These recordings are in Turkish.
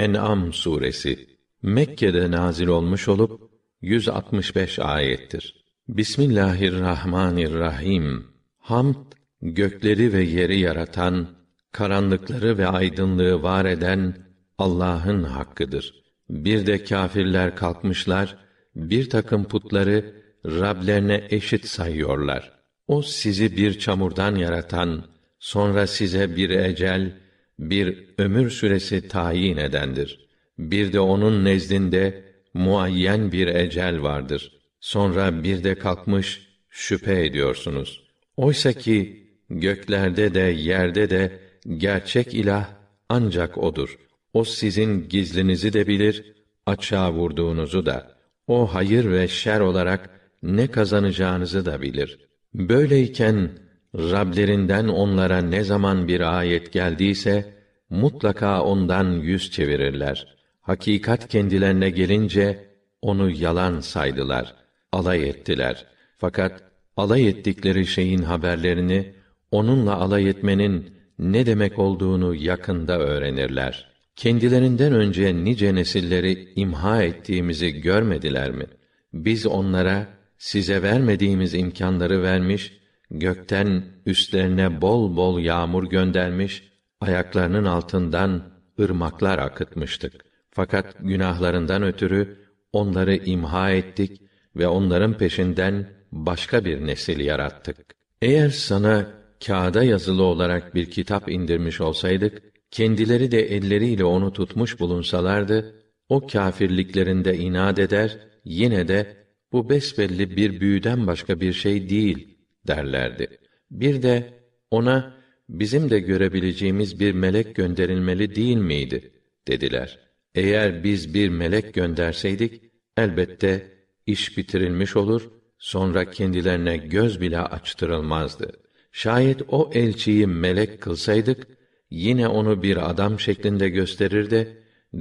En'am suresi Mekke'de nazil olmuş olup 165 ayettir. Bismillahirrahmanirrahim. Hamd gökleri ve yeri yaratan, karanlıkları ve aydınlığı var eden Allah'ın hakkıdır. Bir de kâfirler kalkmışlar, bir takım putları Rablerine eşit sayıyorlar. O sizi bir çamurdan yaratan, sonra size bir ecel, bir ömür süresi tayin edendir. Bir de onun nezdinde muayyen bir ecel vardır. Sonra bir de kalkmış şüphe ediyorsunuz. Oysa ki göklerde de yerde de gerçek ilah ancak odur. O sizin gizlinizi de bilir, açığa vurduğunuzu da. O hayır ve şer olarak ne kazanacağınızı da bilir. Böyleyken Rablerinden onlara ne zaman bir ayet geldiyse mutlaka ondan yüz çevirirler. Hakikat kendilerine gelince onu yalan saydılar, alay ettiler. Fakat alay ettikleri şeyin haberlerini onunla alay etmenin ne demek olduğunu yakında öğrenirler. Kendilerinden önce nice nesilleri imha ettiğimizi görmediler mi? Biz onlara size vermediğimiz imkanları vermiş, gökten üstlerine bol bol yağmur göndermiş, ayaklarının altından ırmaklar akıtmıştık. Fakat günahlarından ötürü onları imha ettik ve onların peşinden başka bir nesil yarattık. Eğer sana kağıda yazılı olarak bir kitap indirmiş olsaydık, kendileri de elleriyle onu tutmuş bulunsalardı, o kâfirliklerinde inat eder, yine de bu besbelli bir büyüden başka bir şey değil derlerdi. Bir de ona bizim de görebileceğimiz bir melek gönderilmeli değil miydi dediler. Eğer biz bir melek gönderseydik elbette iş bitirilmiş olur, sonra kendilerine göz bile açtırılmazdı. Şayet o elçiyi melek kılsaydık yine onu bir adam şeklinde gösterir de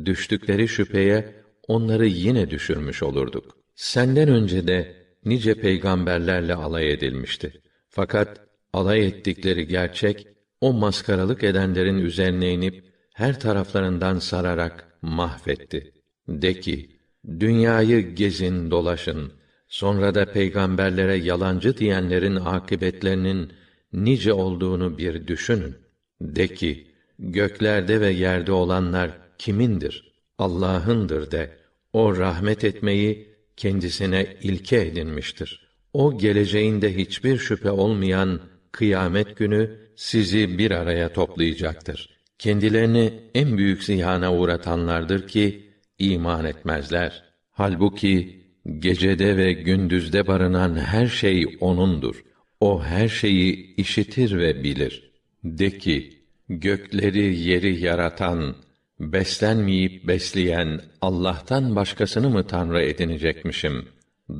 düştükleri şüpheye onları yine düşürmüş olurduk. Senden önce de nice peygamberlerle alay edilmişti. Fakat alay ettikleri gerçek o maskaralık edenlerin üzerine inip her taraflarından sararak mahvetti. De ki, dünyayı gezin, dolaşın. Sonra da peygamberlere yalancı diyenlerin akıbetlerinin nice olduğunu bir düşünün. De ki, göklerde ve yerde olanlar kimindir? Allah'ındır de. O rahmet etmeyi kendisine ilke edinmiştir. O geleceğinde hiçbir şüphe olmayan kıyamet günü sizi bir araya toplayacaktır. Kendilerini en büyük ziyana uğratanlardır ki iman etmezler. Halbuki gecede ve gündüzde barınan her şey onundur. O her şeyi işitir ve bilir. De ki, gökleri yeri yaratan, beslenmeyip besleyen Allah'tan başkasını mı tanrı edinecekmişim?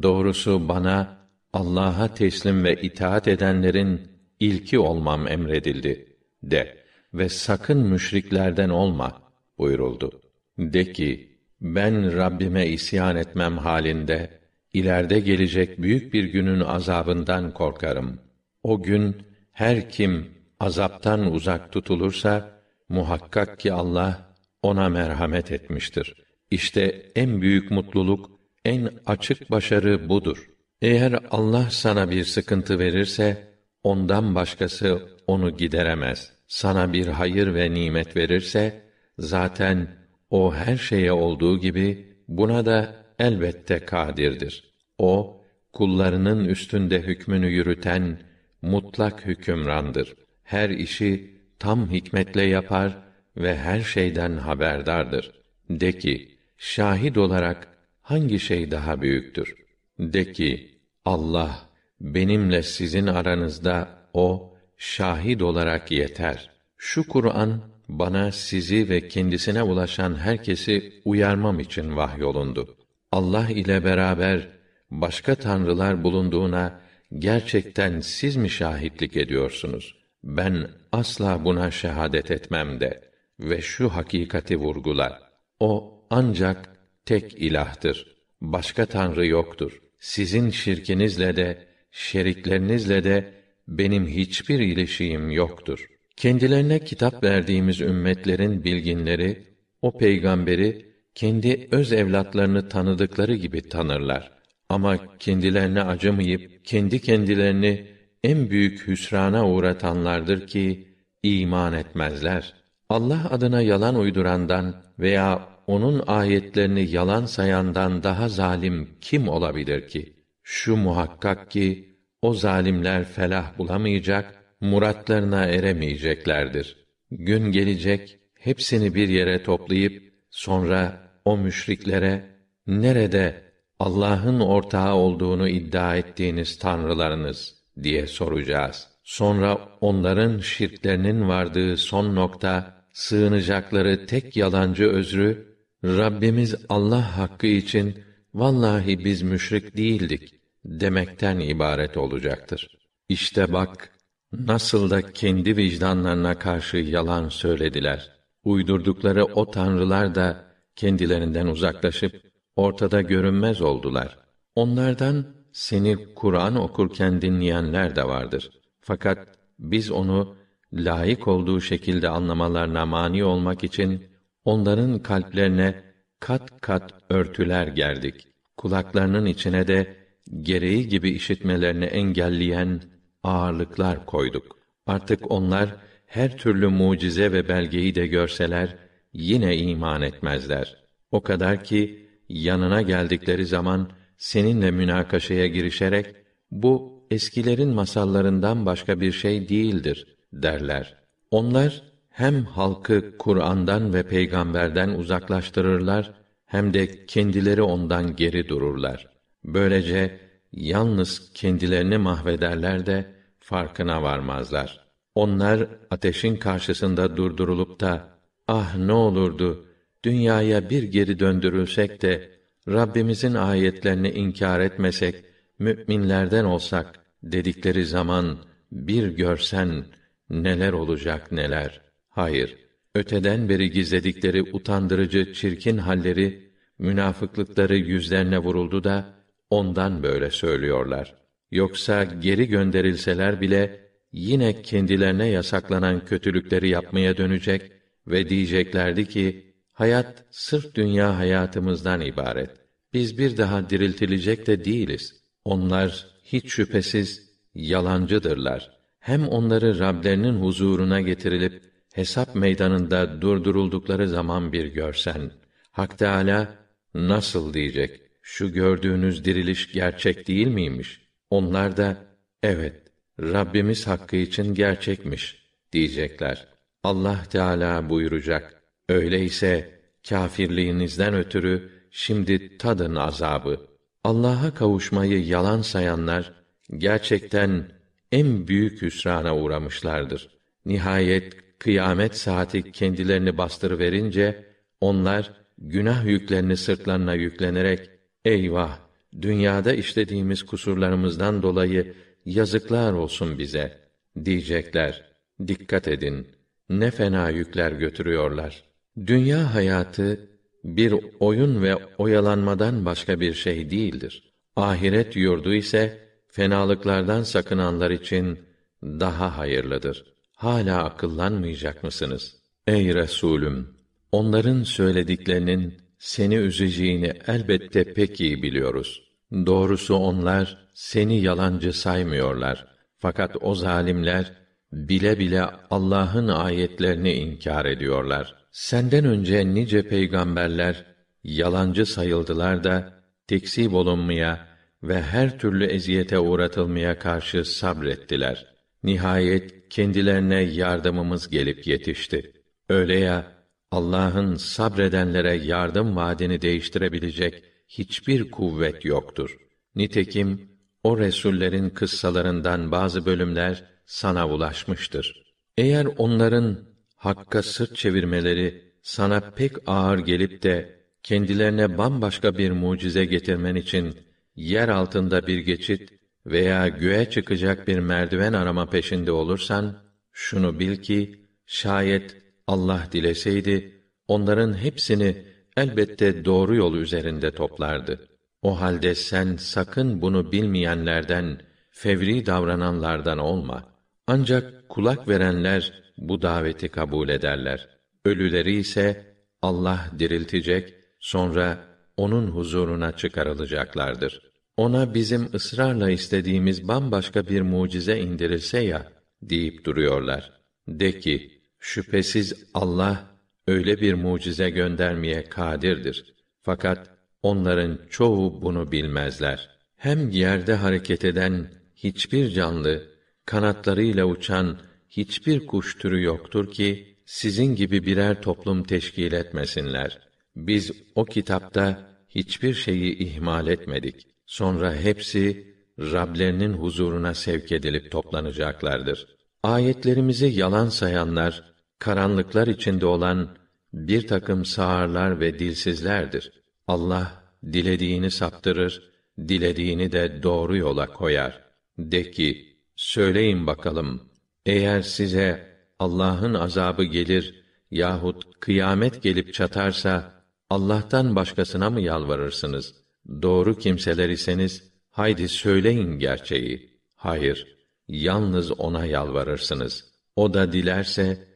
Doğrusu bana Allah'a teslim ve itaat edenlerin ilki olmam emredildi de ve sakın müşriklerden olma buyuruldu. De ki ben Rabbime isyan etmem halinde ileride gelecek büyük bir günün azabından korkarım. O gün her kim azaptan uzak tutulursa muhakkak ki Allah ona merhamet etmiştir. İşte en büyük mutluluk, en açık başarı budur. Eğer Allah sana bir sıkıntı verirse, ondan başkası onu gideremez. Sana bir hayır ve nimet verirse, zaten o her şeye olduğu gibi buna da elbette kadirdir. O kullarının üstünde hükmünü yürüten mutlak hükümrandır. Her işi tam hikmetle yapar ve her şeyden haberdardır. De ki, şahit olarak hangi şey daha büyüktür? De ki, Allah benimle sizin aranızda o şahit olarak yeter. Şu Kur'an bana sizi ve kendisine ulaşan herkesi uyarmam için vahyolundu. Allah ile beraber başka tanrılar bulunduğuna gerçekten siz mi şahitlik ediyorsunuz? Ben asla buna şehadet etmem de ve şu hakikati vurgular. O ancak tek ilahtır. Başka tanrı yoktur. Sizin şirkinizle de şeriklerinizle de benim hiçbir ilişiğim yoktur. Kendilerine kitap verdiğimiz ümmetlerin bilginleri o peygamberi kendi öz evlatlarını tanıdıkları gibi tanırlar. Ama kendilerine acımayıp kendi kendilerini en büyük hüsrana uğratanlardır ki iman etmezler. Allah adına yalan uydurandan veya onun ayetlerini yalan sayandan daha zalim kim olabilir ki? Şu muhakkak ki o zalimler felah bulamayacak, muratlarına eremeyeceklerdir. Gün gelecek, hepsini bir yere toplayıp sonra o müşriklere nerede Allah'ın ortağı olduğunu iddia ettiğiniz tanrılarınız diye soracağız. Sonra onların şirklerinin vardığı son nokta sığınacakları tek yalancı özrü Rabbimiz Allah hakkı için vallahi biz müşrik değildik demekten ibaret olacaktır. İşte bak nasıl da kendi vicdanlarına karşı yalan söylediler. Uydurdukları o tanrılar da kendilerinden uzaklaşıp ortada görünmez oldular. Onlardan seni Kur'an okurken dinleyenler de vardır. Fakat biz onu layık olduğu şekilde anlamalarına mani olmak için onların kalplerine kat kat örtüler gerdik. Kulaklarının içine de gereği gibi işitmelerini engelleyen ağırlıklar koyduk. Artık onlar her türlü mucize ve belgeyi de görseler yine iman etmezler. O kadar ki yanına geldikleri zaman seninle münakaşaya girişerek bu eskilerin masallarından başka bir şey değildir derler. Onlar hem halkı Kur'an'dan ve peygamberden uzaklaştırırlar hem de kendileri ondan geri dururlar. Böylece yalnız kendilerini mahvederler de farkına varmazlar. Onlar ateşin karşısında durdurulup da ah ne olurdu dünyaya bir geri döndürülsek de Rabbimizin ayetlerini inkar etmesek, müminlerden olsak dedikleri zaman bir görsen neler olacak neler. Hayır, öteden beri gizledikleri utandırıcı çirkin halleri, münafıklıkları yüzlerine vuruldu da ondan böyle söylüyorlar. Yoksa geri gönderilseler bile yine kendilerine yasaklanan kötülükleri yapmaya dönecek ve diyeceklerdi ki hayat sırf dünya hayatımızdan ibaret. Biz bir daha diriltilecek de değiliz. Onlar hiç şüphesiz yalancıdırlar. Hem onları Rablerinin huzuruna getirilip hesap meydanında durduruldukları zaman bir görsen, Hak Teâlâ nasıl diyecek? Şu gördüğünüz diriliş gerçek değil miymiş? Onlar da evet Rabbimiz hakkı için gerçekmiş diyecekler. Allah Teala buyuracak. Öyleyse kâfirliğinizden ötürü şimdi tadın azabı. Allah'a kavuşmayı yalan sayanlar gerçekten en büyük hüsrana uğramışlardır. Nihayet kıyamet saati kendilerini bastırıverince onlar günah yüklerini sırtlarına yüklenerek eyvah dünyada işlediğimiz kusurlarımızdan dolayı yazıklar olsun bize diyecekler. Dikkat edin. Ne fena yükler götürüyorlar. Dünya hayatı bir oyun ve oyalanmadan başka bir şey değildir. Ahiret yurdu ise fenalıklardan sakınanlar için daha hayırlıdır. Hala akıllanmayacak mısınız? Ey Resulüm, onların söylediklerinin seni üzeceğini elbette pek iyi biliyoruz. Doğrusu onlar seni yalancı saymıyorlar. Fakat o zalimler bile bile Allah'ın ayetlerini inkar ediyorlar. Senden önce nice peygamberler yalancı sayıldılar da tekzip olunmaya ve her türlü eziyete uğratılmaya karşı sabrettiler. Nihayet kendilerine yardımımız gelip yetişti. Öyle ya Allah'ın sabredenlere yardım vaadini değiştirebilecek hiçbir kuvvet yoktur. Nitekim o resullerin kıssalarından bazı bölümler sana ulaşmıştır. Eğer onların hakka sırt çevirmeleri sana pek ağır gelip de kendilerine bambaşka bir mucize getirmen için yer altında bir geçit veya göğe çıkacak bir merdiven arama peşinde olursan şunu bil ki şayet Allah dileseydi onların hepsini elbette doğru yol üzerinde toplardı. O halde sen sakın bunu bilmeyenlerden, fevri davrananlardan olma. Ancak kulak verenler bu daveti kabul ederler. Ölüleri ise Allah diriltecek, sonra onun huzuruna çıkarılacaklardır. Ona bizim ısrarla istediğimiz bambaşka bir mucize indirilse ya deyip duruyorlar. De ki, şüphesiz Allah öyle bir mucize göndermeye kadirdir. Fakat onların çoğu bunu bilmezler. Hem yerde hareket eden hiçbir canlı, kanatlarıyla uçan hiçbir kuş türü yoktur ki sizin gibi birer toplum teşkil etmesinler. Biz o kitapta hiçbir şeyi ihmal etmedik. Sonra hepsi Rablerinin huzuruna sevk edilip toplanacaklardır. Ayetlerimizi yalan sayanlar, karanlıklar içinde olan bir takım sağırlar ve dilsizlerdir. Allah dilediğini saptırır, dilediğini de doğru yola koyar. De ki, söyleyin bakalım, eğer size Allah'ın azabı gelir yahut kıyamet gelip çatarsa Allah'tan başkasına mı yalvarırsınız? Doğru kimseler iseniz haydi söyleyin gerçeği. Hayır, yalnız ona yalvarırsınız. O da dilerse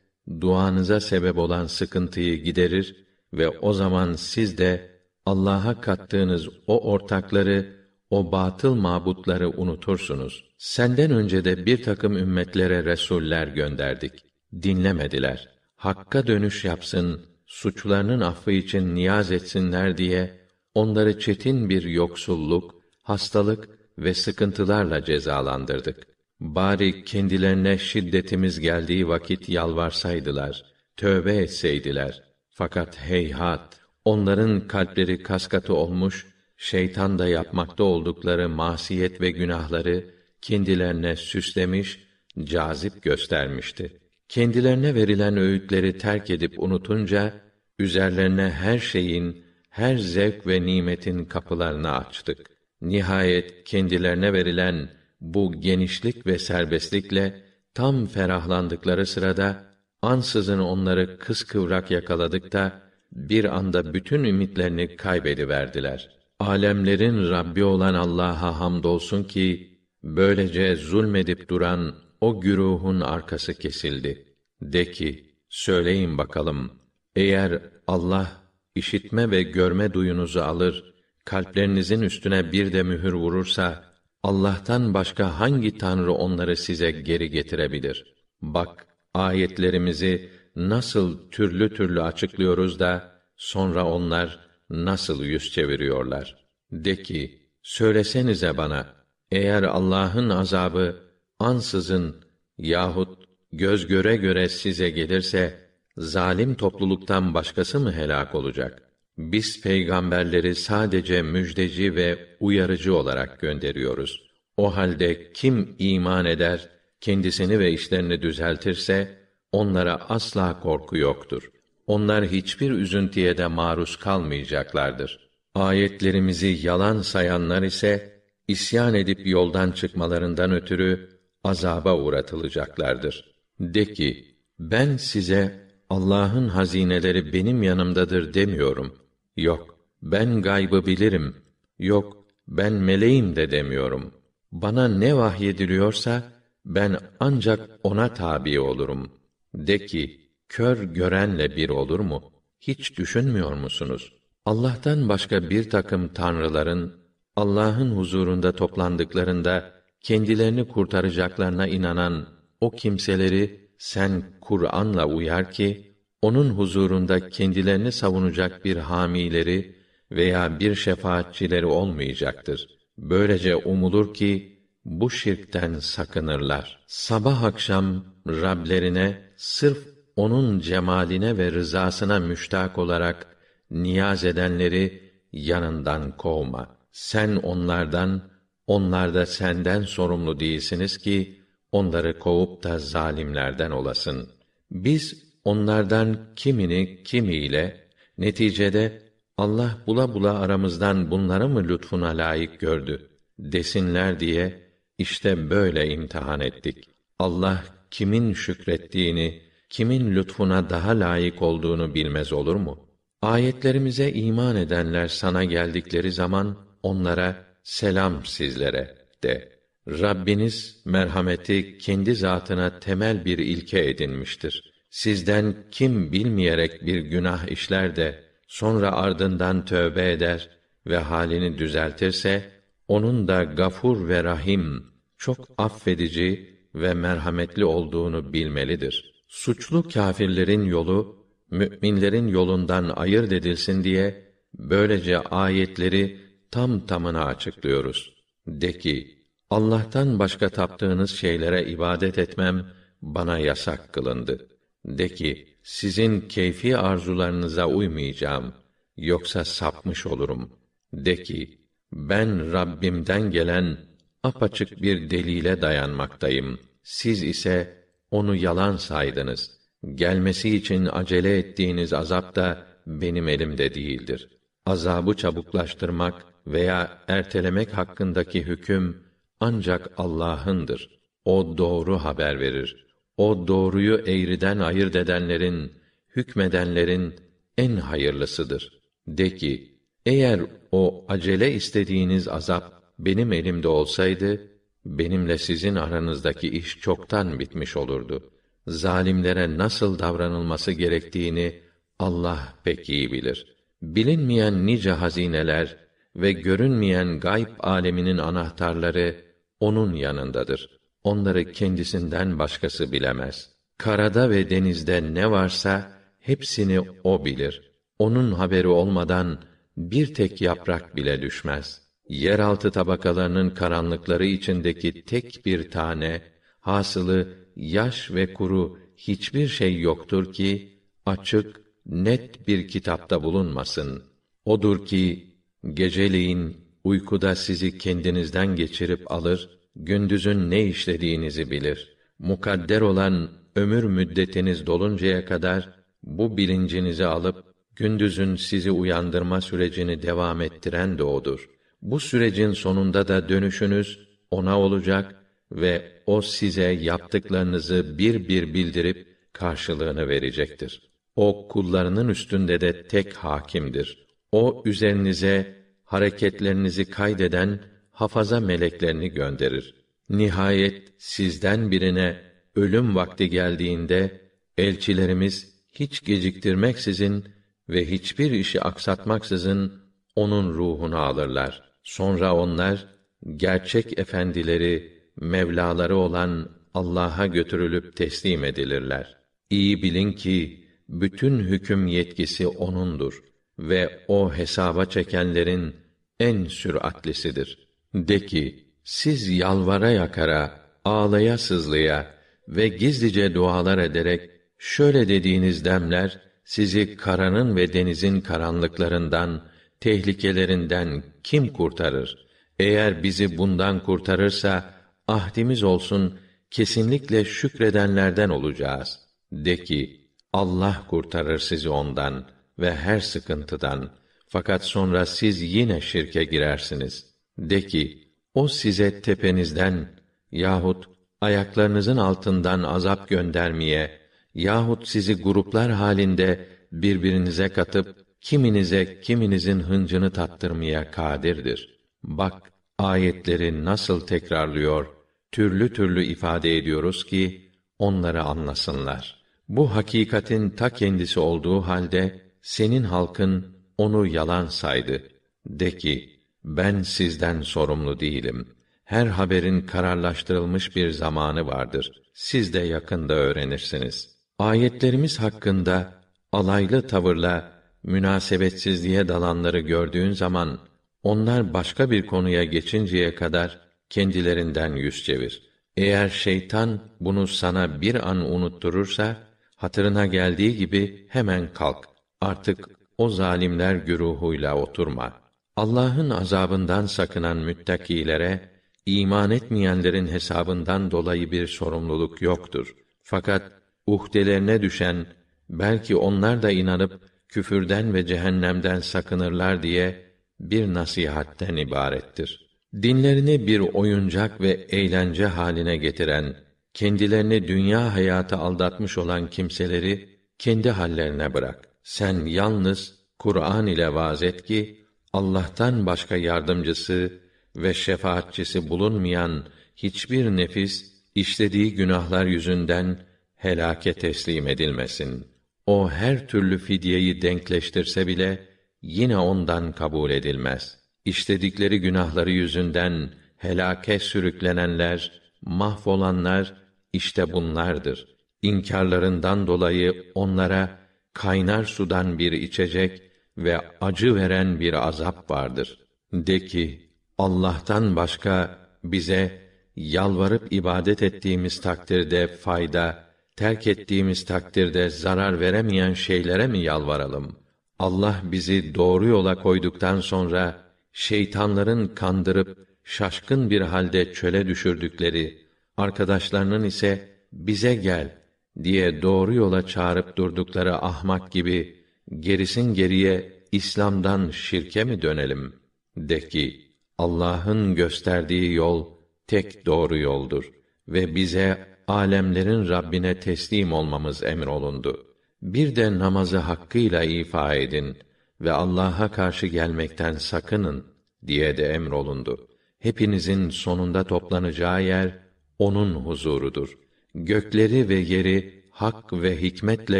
duanıza sebep olan sıkıntıyı giderir ve o zaman siz de Allah'a kattığınız o ortakları, o batıl mabutları unutursunuz. Senden önce de bir takım ümmetlere resuller gönderdik. Dinlemediler. Hakka dönüş yapsın, suçlarının affı için niyaz etsinler diye onları çetin bir yoksulluk, hastalık ve sıkıntılarla cezalandırdık. Bari kendilerine şiddetimiz geldiği vakit yalvarsaydılar, tövbe etseydiler. Fakat heyhat, onların kalpleri kaskatı olmuş, şeytan da yapmakta oldukları masiyet ve günahları kendilerine süslemiş, cazip göstermişti. Kendilerine verilen öğütleri terk edip unutunca üzerlerine her şeyin, her zevk ve nimetin kapılarını açtık. Nihayet kendilerine verilen bu genişlik ve serbestlikle tam ferahlandıkları sırada ansızın onları kıskıvrak yakaladık da bir anda bütün ümitlerini kaybediverdiler. Alemlerin Rabbi olan Allah'a hamdolsun ki böylece zulmedip duran o güruhun arkası kesildi. De ki, söyleyin bakalım, eğer Allah işitme ve görme duyunuzu alır, kalplerinizin üstüne bir de mühür vurursa, Allah'tan başka hangi tanrı onları size geri getirebilir? Bak, ayetlerimizi nasıl türlü türlü açıklıyoruz da sonra onlar nasıl yüz çeviriyorlar? De ki, söylesenize bana, eğer Allah'ın azabı ansızın yahut göz göre göre size gelirse zalim topluluktan başkası mı helak olacak? Biz peygamberleri sadece müjdeci ve uyarıcı olarak gönderiyoruz. O halde kim iman eder, kendisini ve işlerini düzeltirse onlara asla korku yoktur. Onlar hiçbir üzüntüye de maruz kalmayacaklardır. Ayetlerimizi yalan sayanlar ise isyan edip yoldan çıkmalarından ötürü azaba uğratılacaklardır. De ki, ben size Allah'ın hazineleri benim yanımdadır demiyorum. Yok, ben gaybı bilirim. Yok, ben meleğim de demiyorum. Bana ne vahyediliyorsa, ben ancak ona tabi olurum. De ki, kör görenle bir olur mu? Hiç düşünmüyor musunuz? Allah'tan başka bir takım tanrıların, Allah'ın huzurunda toplandıklarında, kendilerini kurtaracaklarına inanan o kimseleri sen Kur'an'la uyar ki onun huzurunda kendilerini savunacak bir hamileri veya bir şefaatçileri olmayacaktır. Böylece umulur ki bu şirkten sakınırlar. Sabah akşam Rablerine sırf onun cemaline ve rızasına müştak olarak niyaz edenleri yanından kovma. Sen onlardan, onlar da senden sorumlu değilsiniz ki onları kovup da zalimlerden olasın. Biz onlardan kimini kimiyle neticede Allah bula bula aramızdan bunları mı lütfuna layık gördü desinler diye işte böyle imtihan ettik. Allah kimin şükrettiğini, kimin lütfuna daha layık olduğunu bilmez olur mu? Ayetlerimize iman edenler sana geldikleri zaman onlara selam sizlere de. Rabbiniz merhameti kendi zatına temel bir ilke edinmiştir. Sizden kim bilmeyerek bir günah işler de sonra ardından tövbe eder ve halini düzeltirse onun da gafur ve rahim, çok affedici ve merhametli olduğunu bilmelidir. Suçlu kâfirlerin yolu müminlerin yolundan ayırt edilsin diye böylece ayetleri tam tamına açıklıyoruz. De ki, Allah'tan başka taptığınız şeylere ibadet etmem bana yasak kılındı. De ki, sizin keyfi arzularınıza uymayacağım, yoksa sapmış olurum. De ki, ben Rabbimden gelen apaçık bir delile dayanmaktayım. Siz ise onu yalan saydınız. Gelmesi için acele ettiğiniz azap da benim elimde değildir. Azabı çabuklaştırmak veya ertelemek hakkındaki hüküm ancak Allah'ındır. O doğru haber verir. O doğruyu eğriden ayırt edenlerin, hükmedenlerin en hayırlısıdır. De ki, eğer o acele istediğiniz azap benim elimde olsaydı, benimle sizin aranızdaki iş çoktan bitmiş olurdu. Zalimlere nasıl davranılması gerektiğini Allah pek iyi bilir. Bilinmeyen nice hazineler ve görünmeyen gayb aleminin anahtarları onun yanındadır. Onları kendisinden başkası bilemez. Karada ve denizde ne varsa hepsini o bilir. Onun haberi olmadan bir tek yaprak bile düşmez. Yeraltı tabakalarının karanlıkları içindeki tek bir tane, hasılı yaş ve kuru hiçbir şey yoktur ki açık, net bir kitapta bulunmasın. Odur ki geceleyin uykuda sizi kendinizden geçirip alır, gündüzün ne işlediğinizi bilir. Mukadder olan ömür müddetiniz doluncaya kadar bu bilincinizi alıp gündüzün sizi uyandırma sürecini devam ettiren de odur. Bu sürecin sonunda da dönüşünüz ona olacak ve o size yaptıklarınızı bir bir bildirip karşılığını verecektir. O kullarının üstünde de tek hakimdir. O üzerinize hareketlerinizi kaydeden hafaza meleklerini gönderir. Nihayet sizden birine ölüm vakti geldiğinde elçilerimiz hiç geciktirmeksizin ve hiçbir işi aksatmaksızın onun ruhunu alırlar. Sonra onlar gerçek efendileri, mevlaları olan Allah'a götürülüp teslim edilirler. İyi bilin ki bütün hüküm yetkisi onundur ve o hesaba çekenlerin en süratlisidir. De ki, siz yalvara yakara, ağlaya sızlaya ve gizlice dualar ederek şöyle dediğiniz demler sizi karanın ve denizin karanlıklarından, tehlikelerinden kim kurtarır? Eğer bizi bundan kurtarırsa ahdimiz olsun kesinlikle şükredenlerden olacağız. De ki Allah kurtarır sizi ondan ve her sıkıntıdan. Fakat sonra siz yine şirke girersiniz. De ki o size tepenizden yahut ayaklarınızın altından azap göndermeye yahut sizi gruplar halinde birbirinize katıp kiminize kiminizin hıncını tattırmaya kadirdir. Bak ayetleri nasıl tekrarlıyor, türlü türlü ifade ediyoruz ki onları anlasınlar. Bu hakikatin ta kendisi olduğu halde senin halkın onu yalan saydı. De ki, ben sizden sorumlu değilim. Her haberin kararlaştırılmış bir zamanı vardır. Siz de yakında öğrenirsiniz. Ayetlerimiz hakkında alaylı tavırla münasebetsizliğe dalanları gördüğün zaman onlar başka bir konuya geçinceye kadar kendilerinden yüz çevir. Eğer şeytan bunu sana bir an unutturursa hatırına geldiği gibi hemen kalk. Artık o zalimler güruhuyla oturma. Allah'ın azabından sakınan müttakilere iman etmeyenlerin hesabından dolayı bir sorumluluk yoktur. Fakat uhdelerine düşen belki onlar da inanıp küfürden ve cehennemden sakınırlar diye bir nasihatten ibarettir. Dinlerini bir oyuncak ve eğlence haline getiren, kendilerini dünya hayatı aldatmış olan kimseleri kendi hallerine bırak. Sen yalnız Kur'an ile vaaz et ki Allah'tan başka yardımcısı ve şefaatçisi bulunmayan hiçbir nefis işlediği günahlar yüzünden helake teslim edilmesin. O her türlü fidyeyi denkleştirse bile yine ondan kabul edilmez. İşledikleri günahları yüzünden helake sürüklenenler, mahvolanlar işte bunlardır. İnkarlarından dolayı onlara kaynar sudan bir içecek ve acı veren bir azap vardır. De ki, Allah'tan başka bize yalvarıp ibadet ettiğimiz takdirde fayda, terk ettiğimiz takdirde zarar veremeyen şeylere mi yalvaralım? Allah bizi doğru yola koyduktan sonra şeytanların kandırıp şaşkın bir halde çöle düşürdükleri, arkadaşlarının ise bize gel diye doğru yola çağırıp durdukları ahmak gibi gerisin geriye İslam'dan şirke mi dönelim? De ki, Allah'ın gösterdiği yol tek doğru yoldur ve bize alemlerin Rabbine teslim olmamız emrolundu. Bir de namazı hakkıyla ifa edin ve Allah'a karşı gelmekten sakının diye de emrolundu. Hepinizin sonunda toplanacağı yer onun huzurudur. Gökleri ve yeri hak ve hikmetle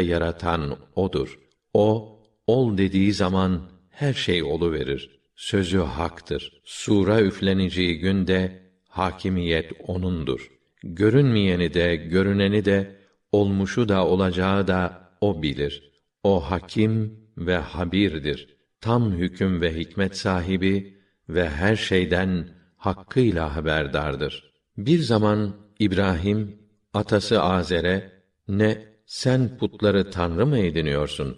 yaratan odur. O ol dediği zaman her şey olu verir. Sözü haktır. Sura üfleneceği günde hakimiyet onundur. Görünmeyeni de görüneni de olmuşu da olacağı da o bilir. O hakim ve habirdir. Tam hüküm ve hikmet sahibi ve her şeyden hakkıyla haberdardır. Bir zaman İbrahim atası Azer'e ne sen putları tanrı mı ediniyorsun?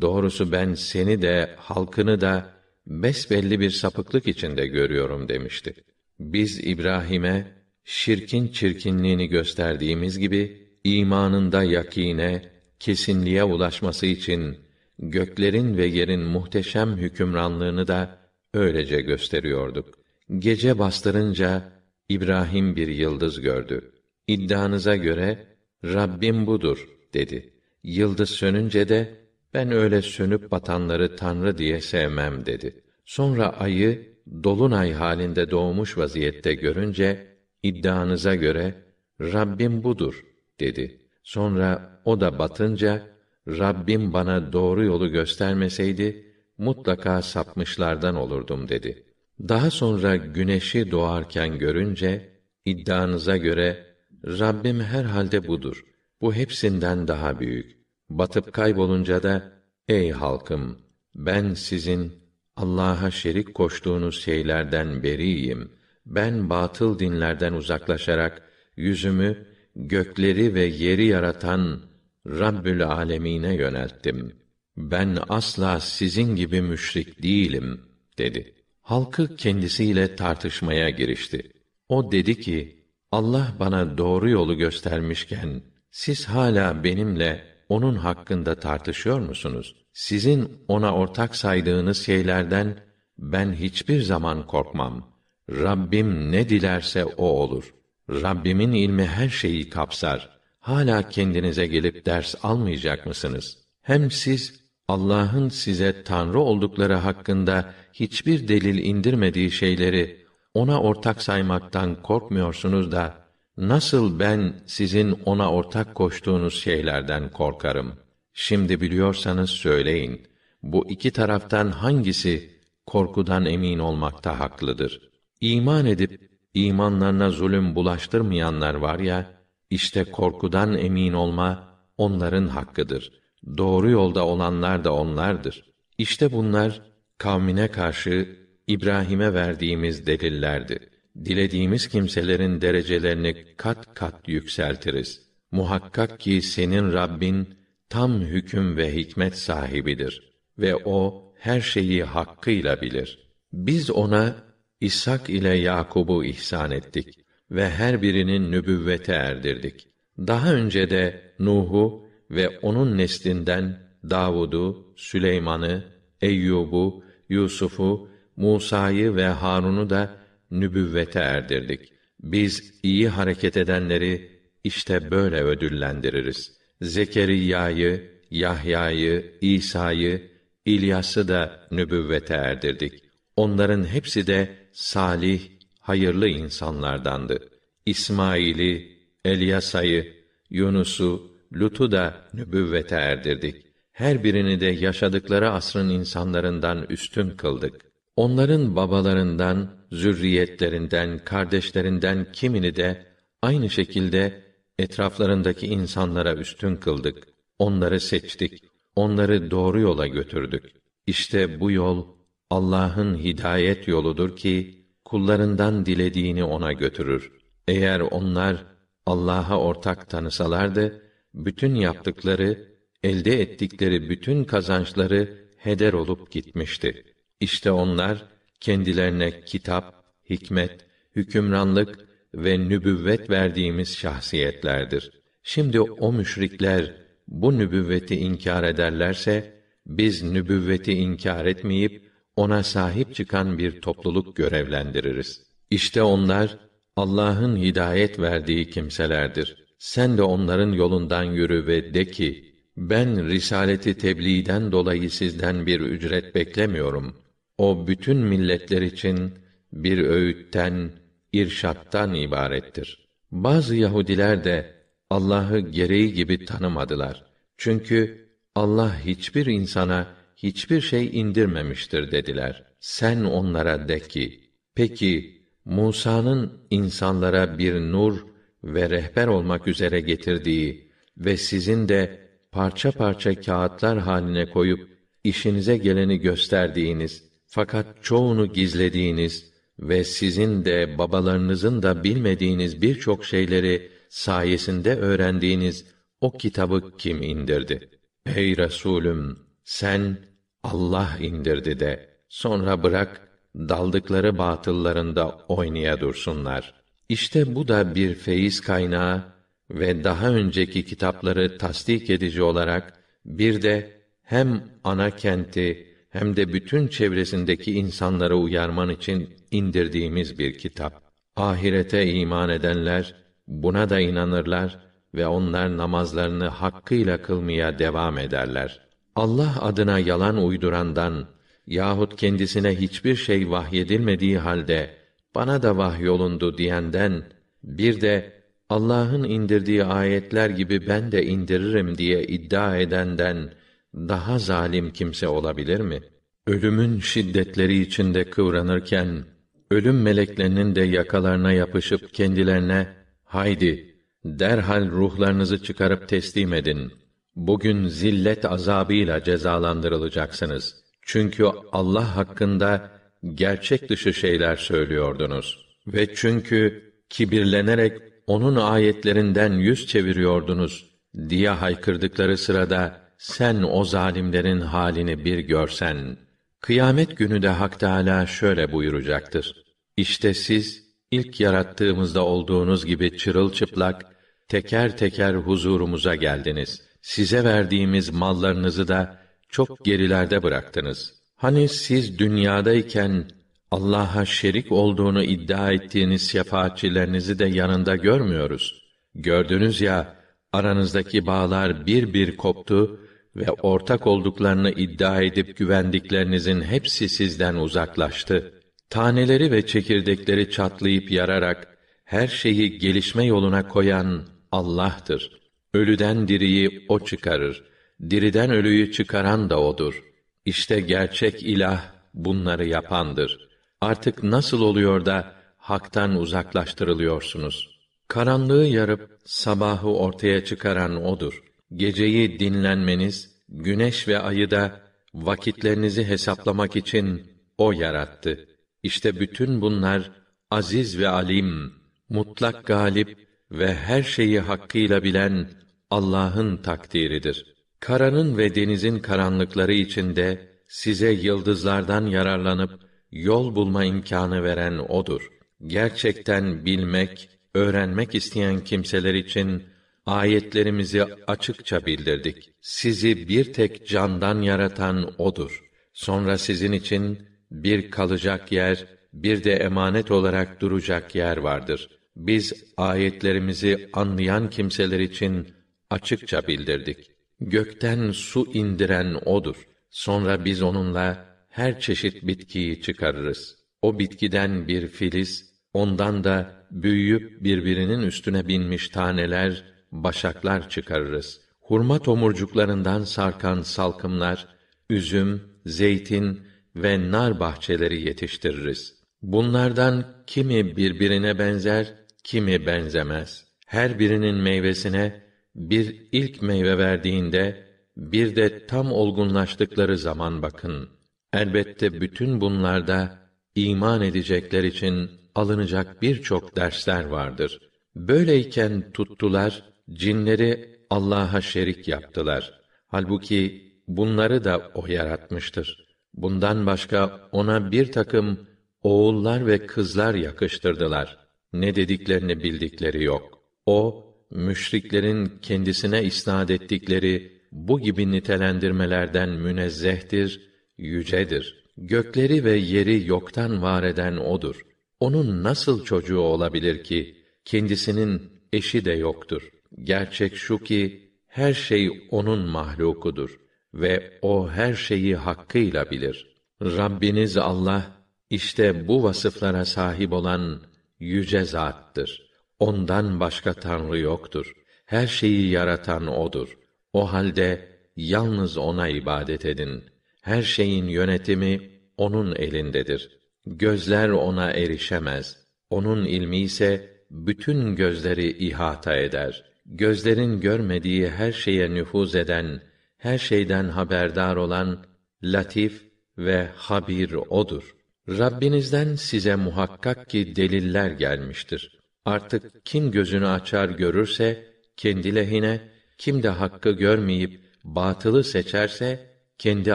Doğrusu ben seni de halkını da besbelli bir sapıklık içinde görüyorum demişti. Biz İbrahim'e şirkin çirkinliğini gösterdiğimiz gibi imanında yakine, kesinliğe ulaşması için göklerin ve yerin muhteşem hükümranlığını da öylece gösteriyorduk. Gece bastırınca İbrahim bir yıldız gördü. İddianıza göre Rabbim budur dedi. Yıldız sönünce de ben öyle sönüp batanları tanrı diye sevmem dedi. Sonra ayı dolunay halinde doğmuş vaziyette görünce iddianıza göre Rabbim budur dedi. Sonra o da batınca Rabbim bana doğru yolu göstermeseydi mutlaka sapmışlardan olurdum dedi. Daha sonra güneşi doğarken görünce iddianıza göre Rabbim herhalde budur. Bu hepsinden daha büyük. Batıp kaybolunca da ey halkım ben sizin Allah'a şerik koştuğunuz şeylerden beriyim. Ben batıl dinlerden uzaklaşarak yüzümü gökleri ve yeri yaratan Rabbül Alemine yönelttim. Ben asla sizin gibi müşrik değilim dedi. Halkı kendisiyle tartışmaya girişti. O dedi ki: Allah bana doğru yolu göstermişken siz hala benimle onun hakkında tartışıyor musunuz? Sizin ona ortak saydığınız şeylerden ben hiçbir zaman korkmam. Rabbim ne dilerse o olur. Rabbimin ilmi her şeyi kapsar. Hala kendinize gelip ders almayacak mısınız? Hem siz Allah'ın size tanrı oldukları hakkında hiçbir delil indirmediği şeyleri ona ortak saymaktan korkmuyorsunuz da nasıl ben sizin ona ortak koştuğunuz şeylerden korkarım? Şimdi biliyorsanız söyleyin. Bu iki taraftan hangisi korkudan emin olmakta haklıdır? İman edip imanlarına zulüm bulaştırmayanlar var ya, işte korkudan emin olma onların hakkıdır. Doğru yolda olanlar da onlardır. İşte bunlar kavmine karşı İbrahim'e verdiğimiz delillerdi. Dilediğimiz kimselerin derecelerini kat kat yükseltiriz. Muhakkak ki senin Rabbin tam hüküm ve hikmet sahibidir ve o her şeyi hakkıyla bilir. Biz ona İshak ile Yakub'u ihsan ettik ve her birinin nübüvvete erdirdik. Daha önce de Nuh'u ve onun neslinden Davud'u, Süleyman'ı, Eyyub'u, Yusuf'u, Musa'yı ve Harun'u da nübüvvete erdirdik. Biz iyi hareket edenleri işte böyle ödüllendiririz. Zekeriya'yı, Yahya'yı, İsa'yı, İlyas'ı da nübüvvete erdirdik. Onların hepsi de salih, hayırlı insanlardandı. İsmail'i, Elyasa'yı, Yunus'u, Lut'u da nübüvvete erdirdik. Her birini de yaşadıkları asrın insanlarından üstün kıldık. Onların babalarından, zürriyetlerinden, kardeşlerinden kimini de aynı şekilde etraflarındaki insanlara üstün kıldık. Onları seçtik. Onları doğru yola götürdük. İşte bu yol Allah'ın hidayet yoludur ki kullarından dilediğini ona götürür. Eğer onlar Allah'a ortak tanısalardı bütün yaptıkları, elde ettikleri bütün kazançları heder olup gitmişti. İşte onlar kendilerine kitap, hikmet, hükümranlık ve nübüvvet verdiğimiz şahsiyetlerdir. Şimdi o müşrikler bu nübüvveti inkar ederlerse biz nübüvveti inkar etmeyip ona sahip çıkan bir topluluk görevlendiririz. İşte onlar Allah'ın hidayet verdiği kimselerdir. Sen de onların yolundan yürü ve de ki, ben risaleti tebliğden dolayı sizden bir ücret beklemiyorum. O bütün milletler için bir öğütten, irşattan ibarettir. Bazı Yahudiler de Allah'ı gereği gibi tanımadılar. Çünkü Allah hiçbir insana hiçbir şey indirmemiştir dediler. Sen onlara de ki, peki Musa'nın insanlara bir nur ve rehber olmak üzere getirdiği ve sizin de parça parça kağıtlar haline koyup işinize geleni gösterdiğiniz fakat çoğunu gizlediğiniz ve sizin de babalarınızın da bilmediğiniz birçok şeyleri sayesinde öğrendiğiniz o kitabı kim indirdi? Ey Resulüm, sen Allah indirdi de sonra bırak daldıkları batıllarında oynaya dursunlar. İşte bu da bir feyiz kaynağı ve daha önceki kitapları tasdik edici olarak bir de hem ana kenti hem de bütün çevresindeki insanları uyarman için indirdiğimiz bir kitap. Ahirete iman edenler buna da inanırlar ve onlar namazlarını hakkıyla kılmaya devam ederler. Allah adına yalan uydurandan yahut kendisine hiçbir şey vahyedilmediği halde bana da vahyolundu diyenden bir de Allah'ın indirdiği ayetler gibi ben de indiririm diye iddia edenden daha zalim kimse olabilir mi? Ölümün şiddetleri içinde kıvranırken ölüm meleklerinin de yakalarına yapışıp kendilerine haydi derhal ruhlarınızı çıkarıp teslim edin. Bugün zillet azabıyla cezalandırılacaksınız. Çünkü Allah hakkında gerçek dışı şeyler söylüyordunuz ve çünkü kibirlenerek onun ayetlerinden yüz çeviriyordunuz diye haykırdıkları sırada sen o zalimlerin halini bir görsen kıyamet günü de Hak Teâlâ şöyle buyuracaktır. İşte siz ilk yarattığımızda olduğunuz gibi çırılçıplak teker teker huzurumuza geldiniz. Size verdiğimiz mallarınızı da çok gerilerde bıraktınız. Hani siz dünyadayken Allah'a şerik olduğunu iddia ettiğiniz şefaatçilerinizi de yanında görmüyoruz. Gördünüz ya, aranızdaki bağlar bir bir koptu ve ortak olduklarını iddia edip güvendiklerinizin hepsi sizden uzaklaştı. Taneleri ve çekirdekleri çatlayıp yararak her şeyi gelişme yoluna koyan Allah'tır. Ölüden diriyi o çıkarır. Diriden ölüyü çıkaran da odur. İşte gerçek ilah bunları yapandır. Artık nasıl oluyor da haktan uzaklaştırılıyorsunuz? Karanlığı yarıp sabahı ortaya çıkaran odur. Geceyi dinlenmeniz, güneş ve ayı da vakitlerinizi hesaplamak için o yarattı. İşte bütün bunlar aziz ve alim, mutlak galip ve her şeyi hakkıyla bilen Allah'ın takdiridir. Karanın ve denizin karanlıkları içinde size yıldızlardan yararlanıp yol bulma imkanı veren odur. Gerçekten bilmek, öğrenmek isteyen kimseler için ayetlerimizi açıkça bildirdik. Sizi bir tek candan yaratan odur. Sonra sizin için bir kalacak yer, bir de emanet olarak duracak yer vardır. Biz ayetlerimizi anlayan kimseler için açıkça bildirdik. Gökten su indiren odur. Sonra biz onunla her çeşit bitkiyi çıkarırız. O bitkiden bir filiz, ondan da büyüyüp birbirinin üstüne binmiş taneler, başaklar çıkarırız. hurma tomurcuklarından sarkan salkımlar, üzüm, zeytin ve nar bahçeleri yetiştiririz. Bunlardan kimi birbirine benzer, kimi benzemez. Her birinin meyvesine bir ilk meyve verdiğinde bir de tam olgunlaştıkları zaman bakın. Elbette bütün bunlarda iman edecekler için alınacak birçok dersler vardır. Böyleyken tuttular, cinleri Allah'a şerik yaptılar. Halbuki bunları da o yaratmıştır. Bundan başka ona bir takım oğullar ve kızlar yakıştırdılar. Ne dediklerini bildikleri yok. O, müşriklerin kendisine isnad ettikleri bu gibi nitelendirmelerden münezzehtir, yücedir. Gökleri ve yeri yoktan var eden odur. Onun nasıl çocuğu olabilir ki kendisinin eşi de yoktur. Gerçek şu ki her şey onun mahlukudur ve o her şeyi hakkıyla bilir. Rabbiniz Allah işte bu vasıflara sahip olan yüce zattır. Ondan başka tanrı yoktur. Her şeyi yaratan odur. O halde yalnız ona ibadet edin. Her şeyin yönetimi onun elindedir. Gözler ona erişemez. Onun ilmi ise bütün gözleri ihata eder. Gözlerin görmediği her şeye nüfuz eden, her şeyden haberdar olan latif ve habir odur. Rabbinizden size muhakkak ki deliller gelmiştir. Artık kim gözünü açar görürse kendi lehine, kim de hakkı görmeyip batılı seçerse kendi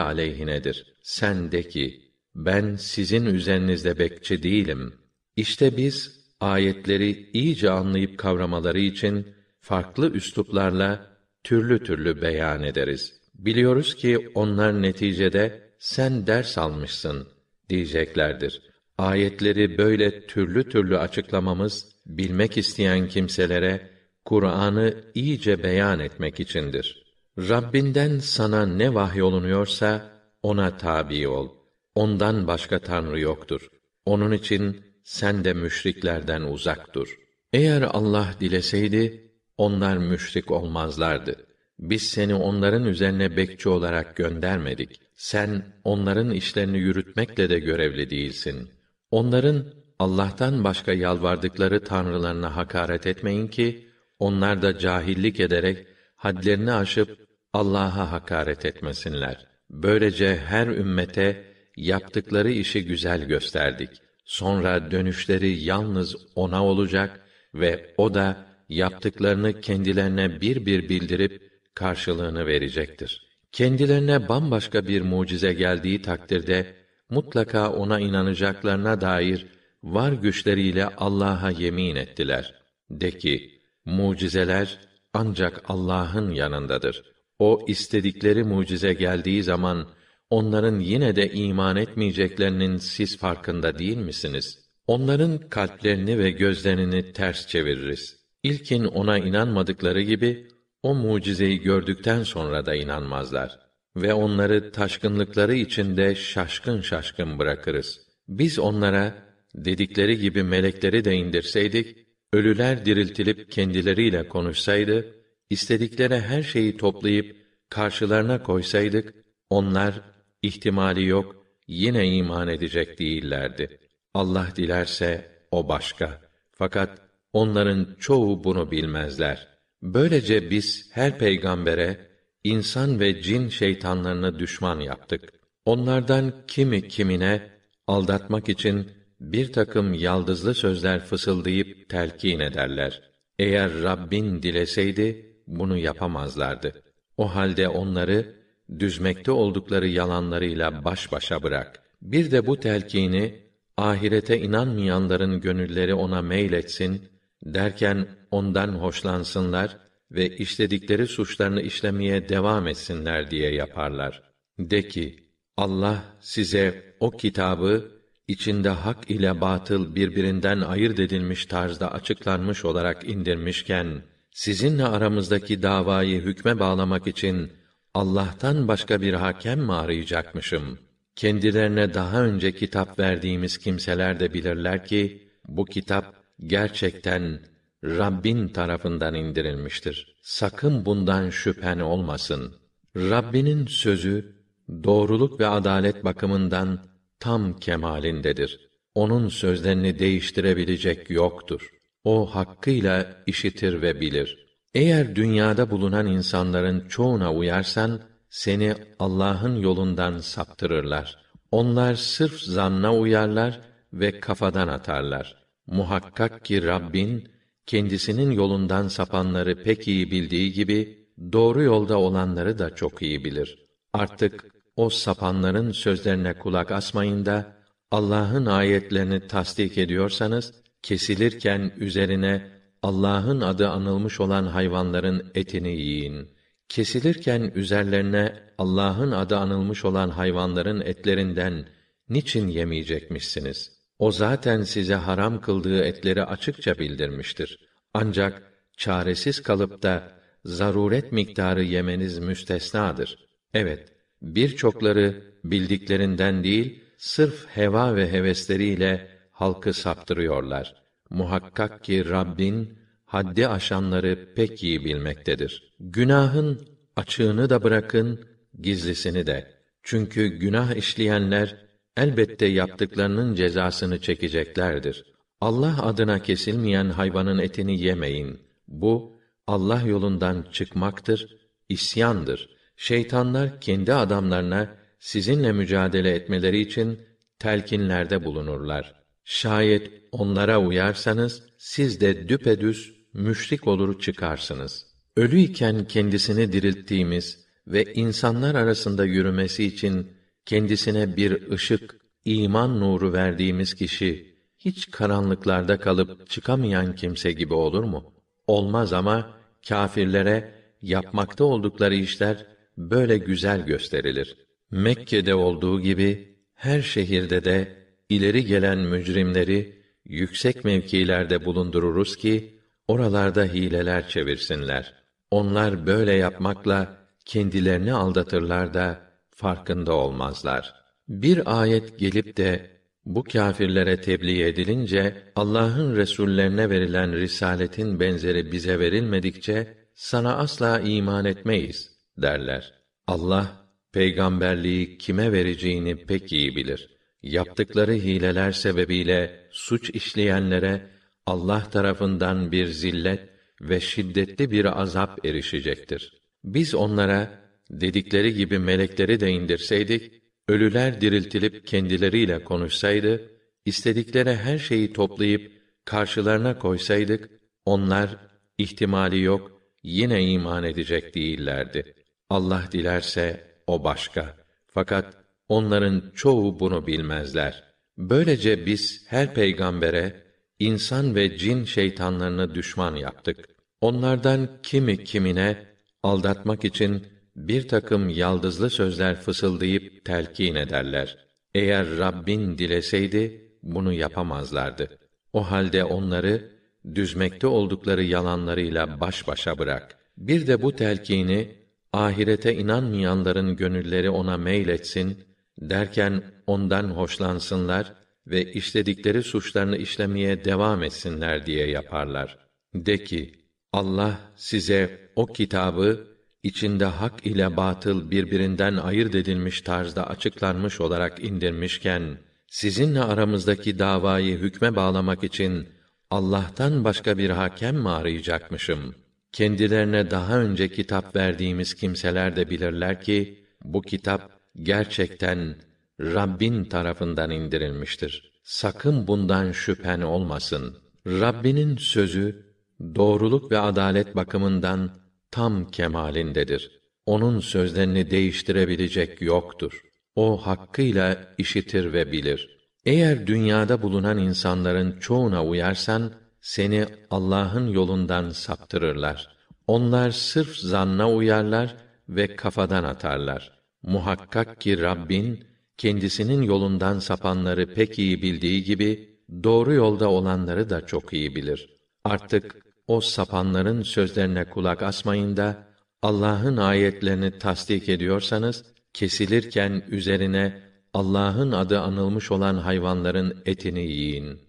aleyhinedir. Sen de ki ben sizin üzerinizde bekçi değilim. İşte biz ayetleri iyice anlayıp kavramaları için farklı üsluplarla türlü türlü beyan ederiz. Biliyoruz ki onlar neticede sen ders almışsın diyeceklerdir. Ayetleri böyle türlü türlü açıklamamız bilmek isteyen kimselere Kur'an'ı iyice beyan etmek içindir. Rabbinden sana ne vahyolunuyorsa ona tabi ol. Ondan başka tanrı yoktur. Onun için sen de müşriklerden uzak dur. Eğer Allah dileseydi onlar müşrik olmazlardı. Biz seni onların üzerine bekçi olarak göndermedik. Sen onların işlerini yürütmekle de görevli değilsin. Onların Allah'tan başka yalvardıkları tanrılarına hakaret etmeyin ki onlar da cahillik ederek hadlerini aşıp Allah'a hakaret etmesinler. Böylece her ümmete yaptıkları işi güzel gösterdik. Sonra dönüşleri yalnız ona olacak ve o da yaptıklarını kendilerine bir bir bildirip karşılığını verecektir. Kendilerine bambaşka bir mucize geldiği takdirde mutlaka ona inanacaklarına dair var güçleriyle Allah'a yemin ettiler. De ki, mucizeler ancak Allah'ın yanındadır. O istedikleri mucize geldiği zaman onların yine de iman etmeyeceklerinin siz farkında değil misiniz? Onların kalplerini ve gözlerini ters çeviririz. İlkin ona inanmadıkları gibi o mucizeyi gördükten sonra da inanmazlar ve onları taşkınlıkları içinde şaşkın şaşkın bırakırız. Biz onlara dedikleri gibi melekleri de indirseydik, ölüler diriltilip kendileriyle konuşsaydı, istedikleri her şeyi toplayıp karşılarına koysaydık, onlar ihtimali yok yine iman edecek değillerdi. Allah dilerse o başka. Fakat onların çoğu bunu bilmezler. Böylece biz her peygambere insan ve cin şeytanlarını düşman yaptık. Onlardan kimi kimine aldatmak için bir takım yaldızlı sözler fısıldayıp telkin ederler. Eğer Rabbin dileseydi bunu yapamazlardı. O halde onları düzmekte oldukları yalanlarıyla baş başa bırak. Bir de bu telkini ahirete inanmayanların gönülleri ona meyletsin derken ondan hoşlansınlar ve işledikleri suçlarını işlemeye devam etsinler diye yaparlar. De ki, Allah size o kitabı içinde hak ile batıl birbirinden ayırt edilmiş tarzda açıklanmış olarak indirmişken sizinle aramızdaki davayı hükme bağlamak için Allah'tan başka bir hakem mi arayacakmışım? Kendilerine daha önce kitap verdiğimiz kimseler de bilirler ki bu kitap gerçekten Rabbin tarafından indirilmiştir. Sakın bundan şüphen olmasın. Rabbinin sözü doğruluk ve adalet bakımından tam kemalindedir. Onun sözlerini değiştirebilecek yoktur. O hakkıyla işitir ve bilir. Eğer dünyada bulunan insanların çoğuna uyarsan seni Allah'ın yolundan saptırırlar. Onlar sırf zanna uyarlar ve kafadan atarlar. Muhakkak ki Rabbin kendisinin yolundan sapanları pek iyi bildiği gibi doğru yolda olanları da çok iyi bilir. Artık o sapanların sözlerine kulak asmayın da Allah'ın ayetlerini tasdik ediyorsanız kesilirken üzerine Allah'ın adı anılmış olan hayvanların etini yiyin. Kesilirken üzerlerine Allah'ın adı anılmış olan hayvanların etlerinden niçin yemeyecekmişsiniz? O zaten size haram kıldığı etleri açıkça bildirmiştir. Ancak çaresiz kalıp da zaruret miktarı yemeniz müstesnadır. Evet, birçokları bildiklerinden değil, sırf heva ve hevesleriyle halkı saptırıyorlar. Muhakkak ki Rabbin haddi aşanları pek iyi bilmektedir. Günahın açığını da bırakın, gizlisini de. Çünkü günah işleyenler elbette yaptıklarının cezasını çekeceklerdir. Allah adına kesilmeyen hayvanın etini yemeyin. Bu Allah yolundan çıkmaktır, isyandır. Şeytanlar kendi adamlarına sizinle mücadele etmeleri için telkinlerde bulunurlar. Şayet onlara uyarsanız siz de düpedüz müşrik olur çıkarsınız. Ölü iken kendisini dirilttiğimiz ve insanlar arasında yürümesi için kendisine bir ışık, iman nuru verdiğimiz kişi hiç karanlıklarda kalıp çıkamayan kimse gibi olur mu? Olmaz ama kâfirlere yapmakta oldukları işler böyle güzel gösterilir. Mekke'de olduğu gibi her şehirde de ileri gelen mücrimleri yüksek mevkilerde bulundururuz ki oralarda hileler çevirsinler. Onlar böyle yapmakla kendilerini aldatırlar da farkında olmazlar. Bir ayet gelip de bu kâfirlere tebliğ edilince Allah'ın resullerine verilen risaletin benzeri bize verilmedikçe sana asla iman etmeyiz derler. Allah peygamberliği kime vereceğini pek iyi bilir. Yaptıkları hileler sebebiyle suç işleyenlere Allah tarafından bir zillet ve şiddetli bir azap erişecektir. Biz onlara dedikleri gibi melekleri de indirseydik, ölüler diriltilip kendileriyle konuşsaydı, istedikleri her şeyi toplayıp karşılarına koysaydık, onlar ihtimali yok yine iman edecek değillerdi. Allah dilerse o başka. Fakat onların çoğu bunu bilmezler. Böylece biz her peygambere insan ve cin şeytanlarını düşman yaptık. Onlardan kimi kimine aldatmak için bir takım yaldızlı sözler fısıldayıp telkin ederler. Eğer Rabbin dileseydi bunu yapamazlardı. O halde onları düzmekte oldukları yalanlarıyla baş başa bırak. Bir de bu telkini ahirete inanmayanların gönülleri ona meyletsin derken ondan hoşlansınlar ve işledikleri suçlarını işlemeye devam etsinler diye yaparlar. De ki, Allah size o kitabı içinde hak ile batıl birbirinden ayırt edilmiş tarzda açıklanmış olarak indirmişken sizinle aramızdaki davayı hükme bağlamak için Allah'tan başka bir hakem mi arayacakmışım? Kendilerine daha önce kitap verdiğimiz kimseler de bilirler ki bu kitap gerçekten Rabbin tarafından indirilmiştir. Sakın bundan şüphen olmasın. Rabbinin sözü doğruluk ve adalet bakımından tam kemalindedir. Onun sözlerini değiştirebilecek yoktur. O hakkıyla işitir ve bilir. Eğer dünyada bulunan insanların çoğuna uyarsan seni Allah'ın yolundan saptırırlar. Onlar sırf zanna uyarlar ve kafadan atarlar. Muhakkak ki Rabbin kendisinin yolundan sapanları pek iyi bildiği gibi doğru yolda olanları da çok iyi bilir. Artık o sapanların sözlerine kulak asmayın da Allah'ın ayetlerini tasdik ediyorsanız kesilirken üzerine Allah'ın adı anılmış olan hayvanların etini yiyin.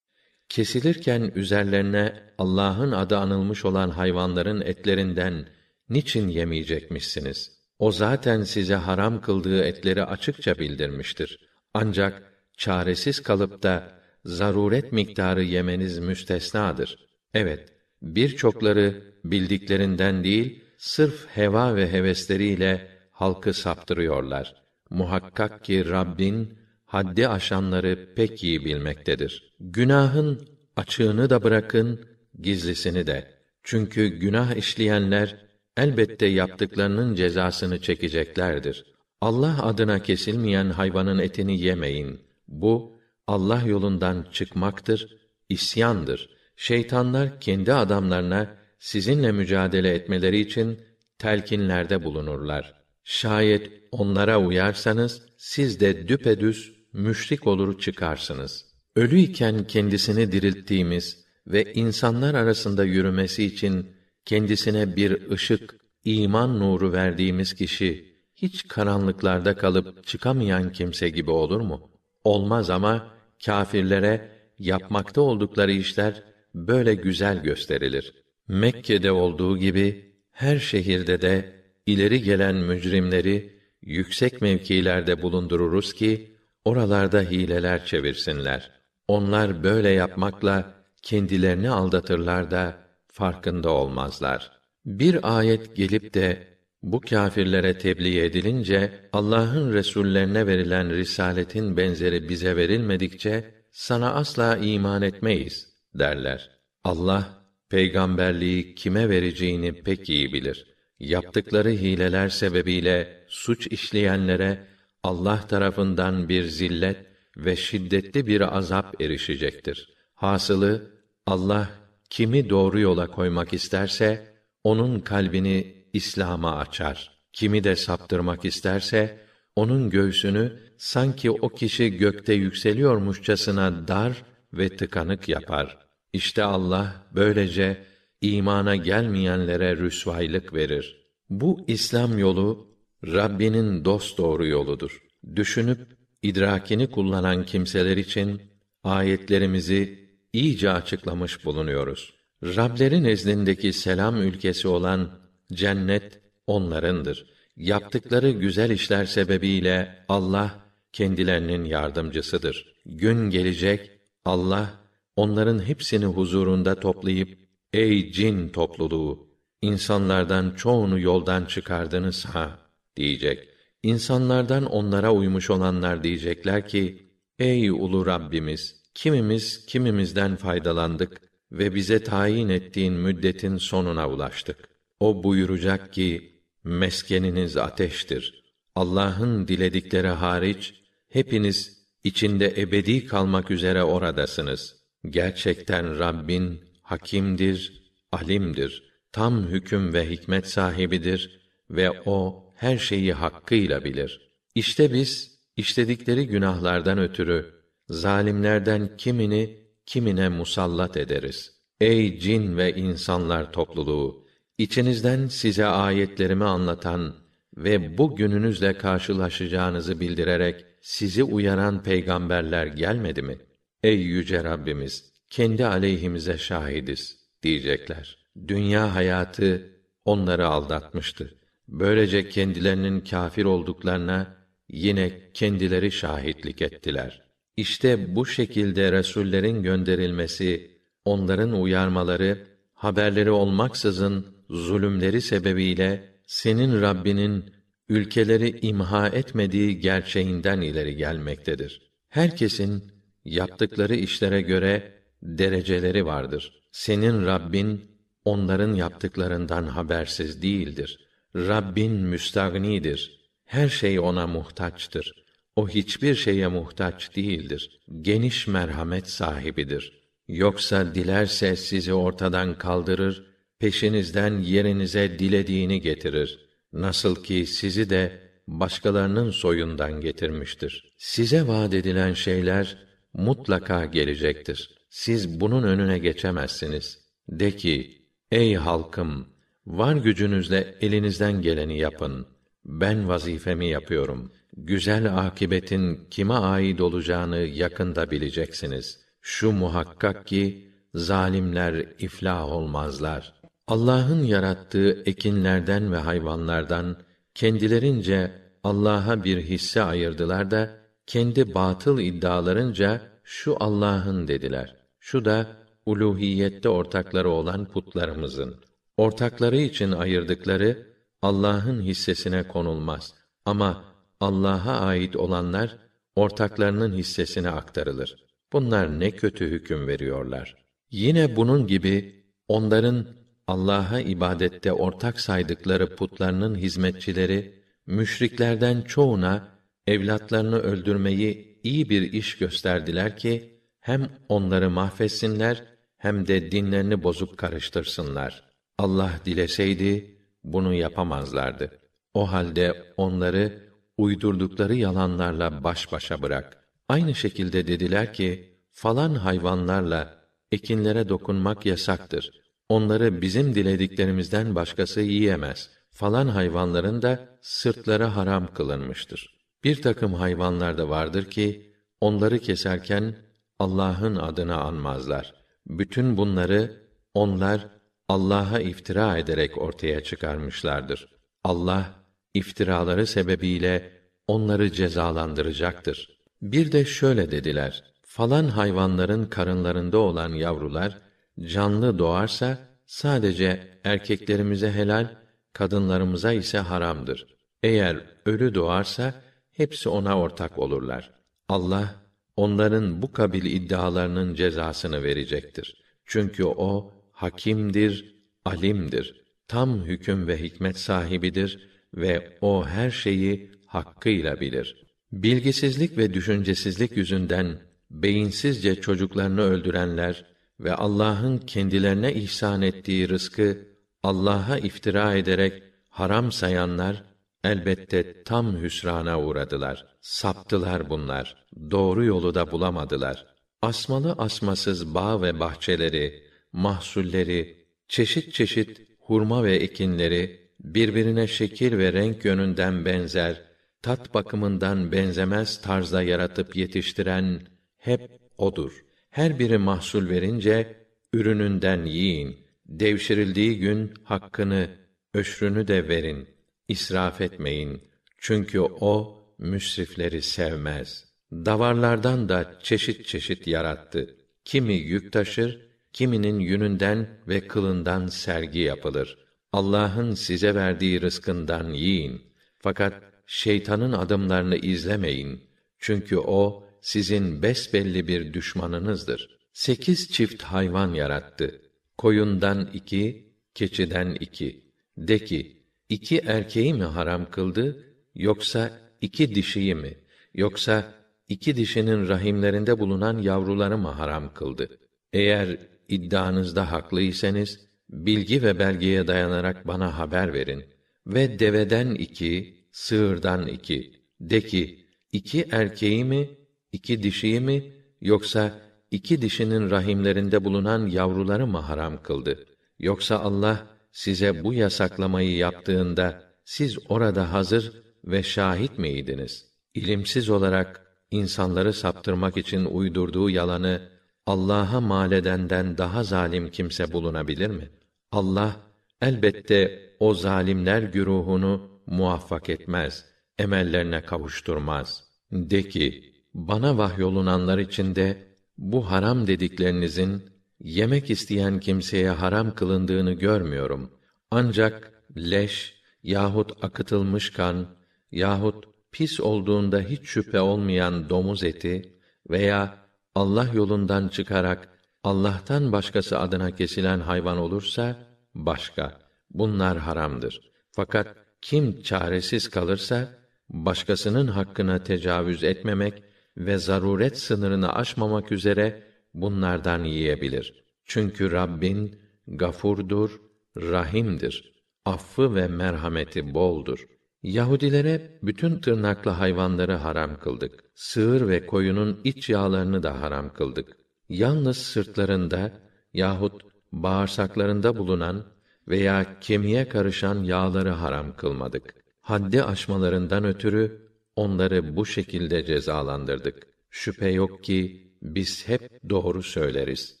kesilirken üzerlerine Allah'ın adı anılmış olan hayvanların etlerinden niçin yemeyecekmişsiniz? O zaten size haram kıldığı etleri açıkça bildirmiştir. Ancak çaresiz kalıp da zaruret miktarı yemeniz müstesnadır. Evet, birçokları bildiklerinden değil, sırf heva ve hevesleriyle halkı saptırıyorlar. Muhakkak ki Rabbin haddi aşanları pek iyi bilmektedir. Günahın açığını da bırakın, gizlisini de. Çünkü günah işleyenler elbette yaptıklarının cezasını çekeceklerdir. Allah adına kesilmeyen hayvanın etini yemeyin. Bu Allah yolundan çıkmaktır, isyandır. Şeytanlar kendi adamlarına sizinle mücadele etmeleri için telkinlerde bulunurlar. Şayet onlara uyarsanız siz de düpedüz müşrik olur çıkarsınız. Ölü iken kendisini dirilttiğimiz ve insanlar arasında yürümesi için kendisine bir ışık, iman nuru verdiğimiz kişi hiç karanlıklarda kalıp çıkamayan kimse gibi olur mu? Olmaz ama kâfirlere yapmakta oldukları işler böyle güzel gösterilir. Mekke'de olduğu gibi her şehirde de ileri gelen mücrimleri yüksek mevkilerde bulundururuz ki oralarda hileler çevirsinler. Onlar böyle yapmakla kendilerini aldatırlar da farkında olmazlar. Bir ayet gelip de bu kâfirlere tebliğ edilince Allah'ın resullerine verilen risaletin benzeri bize verilmedikçe sana asla iman etmeyiz derler. Allah peygamberliği kime vereceğini pek iyi bilir. Yaptıkları hileler sebebiyle suç işleyenlere Allah tarafından bir zillet ve şiddetli bir azap erişecektir. Hasılı Allah kimi doğru yola koymak isterse onun kalbini İslam'a açar. Kimi de saptırmak isterse onun göğsünü sanki o kişi gökte yükseliyormuşçasına dar ve tıkanık yapar. İşte Allah böylece imana gelmeyenlere rüsvaylık verir. Bu İslam yolu Rabbinin dost doğru yoludur. Düşünüp idrakini kullanan kimseler için ayetlerimizi iyice açıklamış bulunuyoruz. Rableri nezdindeki selam ülkesi olan cennet onlarındır. Yaptıkları güzel işler sebebiyle Allah kendilerinin yardımcısıdır. Gün gelecek Allah onların hepsini huzurunda toplayıp ey cin topluluğu insanlardan çoğunu yoldan çıkardınız ha diyecek. İnsanlardan onlara uymuş olanlar diyecekler ki ey ulu Rabbimiz kimimiz kimimizden faydalandık ve bize tayin ettiğin müddetin sonuna ulaştık. O buyuracak ki meskeniniz ateştir. Allah'ın diledikleri hariç hepiniz içinde ebedi kalmak üzere oradasınız. Gerçekten Rabbin hakimdir, alimdir. Tam hüküm ve hikmet sahibidir ve o her şeyi hakkıyla bilir. İşte biz işledikleri günahlardan ötürü zalimlerden kimini kimine musallat ederiz. Ey cin ve insanlar topluluğu, içinizden size ayetlerimi anlatan ve bu gününüzle karşılaşacağınızı bildirerek sizi uyaran peygamberler gelmedi mi? Ey yüce Rabbimiz, kendi aleyhimize şahidiz diyecekler. Dünya hayatı onları aldatmıştı. Böylece kendilerinin kâfir olduklarına yine kendileri şahitlik ettiler. İşte bu şekilde resullerin gönderilmesi, onların uyarmaları, haberleri olmaksızın zulümleri sebebiyle senin Rabbinin ülkeleri imha etmediği gerçeğinden ileri gelmektedir. Herkesin yaptıkları işlere göre dereceleri vardır. Senin Rabbin onların yaptıklarından habersiz değildir. Rabbin müstagnidir. Her şey ona muhtaçtır. O hiçbir şeye muhtaç değildir. Geniş merhamet sahibidir. Yoksa dilerse sizi ortadan kaldırır, peşinizden yerinize dilediğini getirir. Nasıl ki sizi de başkalarının soyundan getirmiştir. Size vaad edilen şeyler mutlaka gelecektir. Siz bunun önüne geçemezsiniz. De ki, ey halkım, var gücünüzle elinizden geleni yapın. Ben vazifemi yapıyorum.'' güzel akibetin kime ait olacağını yakında bileceksiniz. Şu muhakkak ki zalimler iflah olmazlar. Allah'ın yarattığı ekinlerden ve hayvanlardan kendilerince Allah'a bir hisse ayırdılar da kendi batıl iddialarınca şu Allah'ın dediler. Şu da uluhiyette ortakları olan putlarımızın. Ortakları için ayırdıkları Allah'ın hissesine konulmaz. Ama Allah'a ait olanlar ortaklarının hissesine aktarılır. Bunlar ne kötü hüküm veriyorlar. Yine bunun gibi onların Allah'a ibadette ortak saydıkları putlarının hizmetçileri müşriklerden çoğuna evlatlarını öldürmeyi iyi bir iş gösterdiler ki hem onları mahvetsinler hem de dinlerini bozup karıştırsınlar. Allah dileseydi bunu yapamazlardı. O halde onları uydurdukları yalanlarla baş başa bırak. Aynı şekilde dediler ki falan hayvanlarla ekinlere dokunmak yasaktır. Onları bizim dilediklerimizden başkası yiyemez. Falan hayvanların da sırtları haram kılınmıştır. Bir takım hayvanlar da vardır ki onları keserken Allah'ın adını anmazlar. Bütün bunları onlar Allah'a iftira ederek ortaya çıkarmışlardır. Allah iftiraları sebebiyle onları cezalandıracaktır. Bir de şöyle dediler: Falan hayvanların karınlarında olan yavrular canlı doğarsa sadece erkeklerimize helal, kadınlarımıza ise haramdır. Eğer ölü doğarsa hepsi ona ortak olurlar. Allah onların bu kabil iddialarının cezasını verecektir. Çünkü o hakimdir, alimdir. Tam hüküm ve hikmet sahibidir ve o her şeyi hakkıyla bilir. Bilgisizlik ve düşüncesizlik yüzünden beyinsizce çocuklarını öldürenler ve Allah'ın kendilerine ihsan ettiği rızkı Allah'a iftira ederek haram sayanlar elbette tam hüsrana uğradılar. Saptılar bunlar. Doğru yolu da bulamadılar. Asmalı asmasız bağ ve bahçeleri, mahsulleri, çeşit çeşit hurma ve ekinleri birbirine şekil ve renk yönünden benzer, tat bakımından benzemez tarzda yaratıp yetiştiren hep odur. Her biri mahsul verince ürününden yiyin. Devşirildiği gün hakkını, öşrünü de verin. İsraf etmeyin. Çünkü o müsrifleri sevmez. Davarlardan da çeşit çeşit yarattı. Kimi yük taşır, kiminin yününden ve kılından sergi yapılır. Allah'ın size verdiği rızkından yiyin. Fakat şeytanın adımlarını izlemeyin. Çünkü o sizin besbelli bir düşmanınızdır. Sekiz çift hayvan yarattı. Koyundan iki, keçiden iki. De ki, iki erkeği mi haram kıldı, yoksa iki dişiyi mi, yoksa iki dişinin rahimlerinde bulunan yavruları mı haram kıldı? Eğer iddianızda haklıysanız, bilgi ve belgeye dayanarak bana haber verin. Ve deveden iki, sığırdan iki. De ki, iki erkeği mi, iki dişiyi mi, yoksa iki dişinin rahimlerinde bulunan yavruları mı haram kıldı? Yoksa Allah size bu yasaklamayı yaptığında siz orada hazır ve şahit miydiniz? İlimsiz olarak insanları saptırmak için uydurduğu yalanı Allah'a mal edenden daha zalim kimse bulunabilir mi? Allah elbette o zalimler güruhunu muvaffak etmez, emellerine kavuşturmaz. De ki, bana vahyolunanlar içinde bu haram dediklerinizin yemek isteyen kimseye haram kılındığını görmüyorum. Ancak leş yahut akıtılmış kan yahut pis olduğunda hiç şüphe olmayan domuz eti veya Allah yolundan çıkarak Allah'tan başkası adına kesilen hayvan olursa başka. Bunlar haramdır. Fakat kim çaresiz kalırsa başkasının hakkına tecavüz etmemek ve zaruret sınırını aşmamak üzere bunlardan yiyebilir. Çünkü Rabbin gafurdur, rahimdir. Affı ve merhameti boldur. Yahudilere bütün tırnaklı hayvanları haram kıldık. Sığır ve koyunun iç yağlarını da haram kıldık. Yalnız sırtlarında yahut bağırsaklarında bulunan veya kemiğe karışan yağları haram kılmadık. Haddi aşmalarından ötürü onları bu şekilde cezalandırdık. Şüphe yok ki biz hep doğru söyleriz.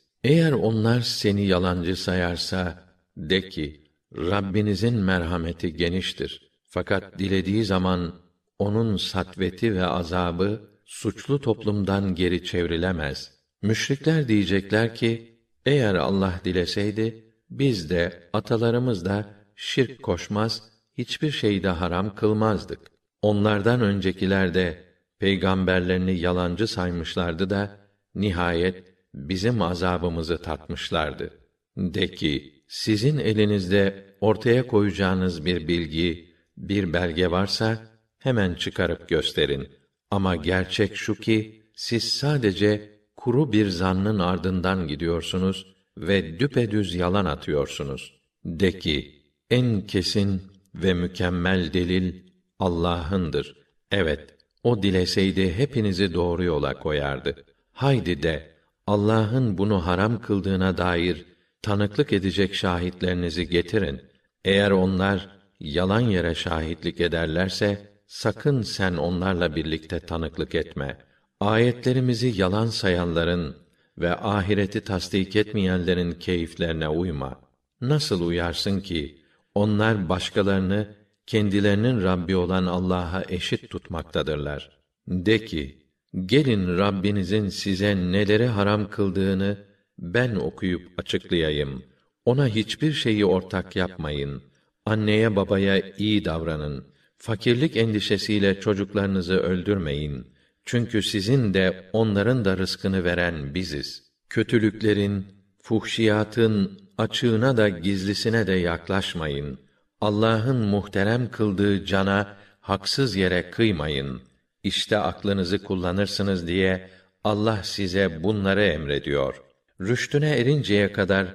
Eğer onlar seni yalancı sayarsa de ki Rabbinizin merhameti geniştir. Fakat dilediği zaman onun satveti ve azabı suçlu toplumdan geri çevrilemez. Müşrikler diyecekler ki eğer Allah dileseydi biz de atalarımız da şirk koşmaz, hiçbir şeyde haram kılmazdık. Onlardan öncekiler de peygamberlerini yalancı saymışlardı da nihayet bizim azabımızı tatmışlardı. De ki, sizin elinizde ortaya koyacağınız bir bilgi, bir belge varsa hemen çıkarıp gösterin. Ama gerçek şu ki siz sadece kuru bir zannın ardından gidiyorsunuz ve düpedüz yalan atıyorsunuz. De ki, en kesin ve mükemmel delil Allah'ındır. Evet, o dileseydi hepinizi doğru yola koyardı. Haydi de Allah'ın bunu haram kıldığına dair tanıklık edecek şahitlerinizi getirin. Eğer onlar yalan yere şahitlik ederlerse sakın sen onlarla birlikte tanıklık etme. Ayetlerimizi yalan sayanların ve ahireti tasdik etmeyenlerin keyiflerine uyma. Nasıl uyarsın ki onlar başkalarını kendilerinin Rabbi olan Allah'a eşit tutmaktadırlar. De ki, gelin Rabbinizin size neleri haram kıldığını ben okuyup açıklayayım. Ona hiçbir şeyi ortak yapmayın. Anneye babaya iyi davranın. Fakirlik endişesiyle çocuklarınızı öldürmeyin. Çünkü sizin de onların da rızkını veren biziz. Kötülüklerin, fuhşiyatın açığına da gizlisine de yaklaşmayın. Allah'ın muhterem kıldığı cana haksız yere kıymayın. İşte aklınızı kullanırsınız diye Allah size bunları emrediyor. Rüştüne erinceye kadar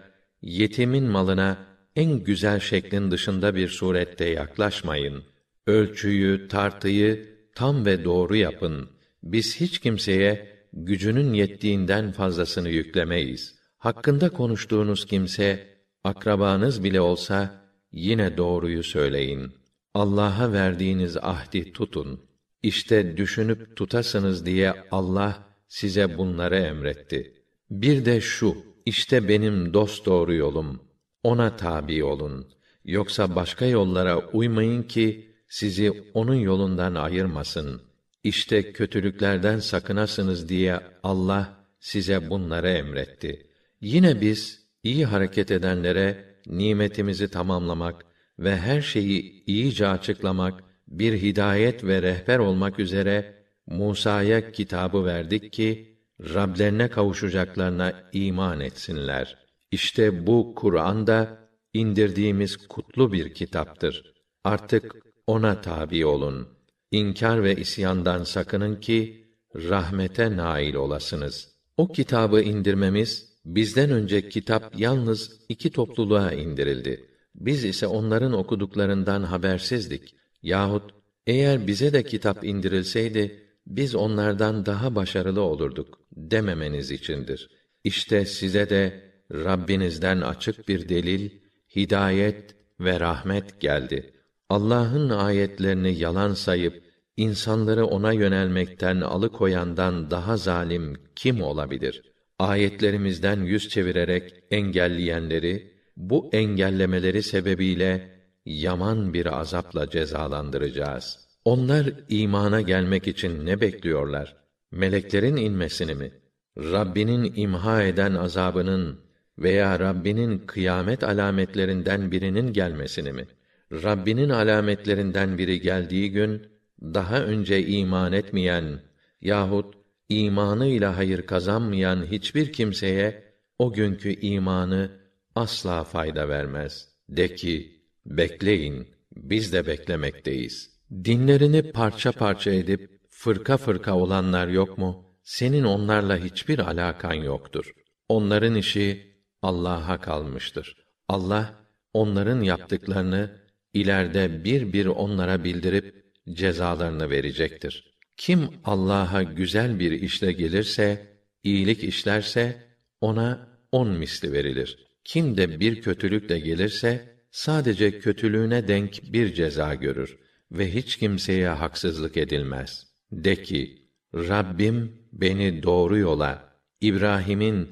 yetimin malına en güzel şeklin dışında bir surette yaklaşmayın. Ölçüyü, tartıyı tam ve doğru yapın. Biz hiç kimseye gücünün yettiğinden fazlasını yüklemeyiz. Hakkında konuştuğunuz kimse akrabanız bile olsa yine doğruyu söyleyin. Allah'a verdiğiniz ahdi tutun. İşte düşünüp tutasınız diye Allah size bunları emretti. Bir de şu, işte benim dost doğru yolum. Ona tabi olun. Yoksa başka yollara uymayın ki sizi onun yolundan ayırmasın. İşte kötülüklerden sakınasınız diye Allah size bunları emretti. Yine biz iyi hareket edenlere nimetimizi tamamlamak ve her şeyi iyice açıklamak, bir hidayet ve rehber olmak üzere Musa'ya kitabı verdik ki Rablerine kavuşacaklarına iman etsinler. İşte bu Kur'an da indirdiğimiz kutlu bir kitaptır. Artık ona tabi olun. İnkar ve isyandan sakının ki rahmete nail olasınız. O kitabı indirmemiz bizden önce kitap yalnız iki topluluğa indirildi. Biz ise onların okuduklarından habersizdik. Yahut eğer bize de kitap indirilseydi biz onlardan daha başarılı olurduk dememeniz içindir. İşte size de Rabbinizden açık bir delil, hidayet ve rahmet geldi. Allah'ın ayetlerini yalan sayıp insanları ona yönelmekten alıkoyandan daha zalim kim olabilir? Ayetlerimizden yüz çevirerek engelleyenleri bu engellemeleri sebebiyle yaman bir azapla cezalandıracağız. Onlar imana gelmek için ne bekliyorlar? Meleklerin inmesini mi? Rabbinin imha eden azabının veya Rabbinin kıyamet alametlerinden birinin gelmesini mi? Rabbinin alametlerinden biri geldiği gün daha önce iman etmeyen yahut imanıyla hayır kazanmayan hiçbir kimseye o günkü imanı asla fayda vermez. De ki, bekleyin, biz de beklemekteyiz. Dinlerini parça parça edip, fırka fırka olanlar yok mu? Senin onlarla hiçbir alakan yoktur. Onların işi Allah'a kalmıştır. Allah, onların yaptıklarını, ileride bir bir onlara bildirip, cezalarını verecektir. Kim Allah'a güzel bir işle gelirse, iyilik işlerse, ona on misli verilir. Kim de bir kötülükle gelirse, sadece kötülüğüne denk bir ceza görür ve hiç kimseye haksızlık edilmez. De ki, Rabbim beni doğru yola, İbrahim'in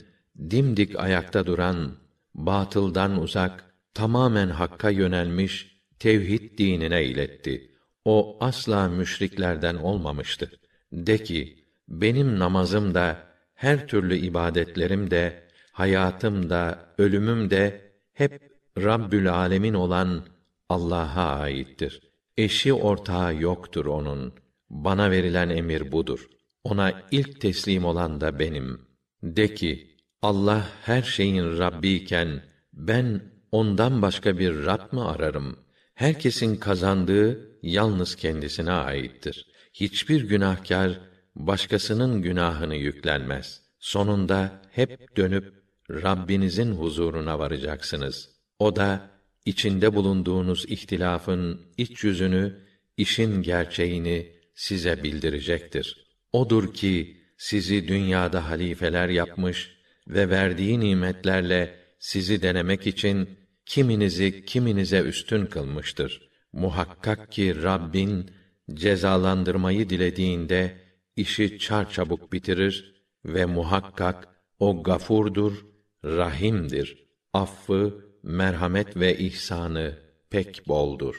dimdik ayakta duran, batıldan uzak, tamamen hakka yönelmiş tevhid dinine iletti. O asla müşriklerden olmamıştı. De ki, benim namazım da, her türlü ibadetlerim de, hayatım da, ölümüm de hep Rabbül Alemin olan Allah'a aittir. Eşi ortağı yoktur onun. Bana verilen emir budur. Ona ilk teslim olan da benim. De ki, Allah her şeyin Rabbi iken ben ondan başka bir Rab mı ararım? Herkesin kazandığı yalnız kendisine aittir. Hiçbir günahkar başkasının günahını yüklenmez. Sonunda hep dönüp Rabbinizin huzuruna varacaksınız. O da içinde bulunduğunuz ihtilafın iç yüzünü, işin gerçeğini size bildirecektir. Odur ki sizi dünyada halifeler yapmış ve verdiği nimetlerle sizi denemek için kiminizi kiminize üstün kılmıştır. Muhakkak ki Rabbin cezalandırmayı dilediğinde işi çarçabuk bitirir ve muhakkak o gafurdur, rahimdir. Affı, merhamet ve ihsanı pek boldur.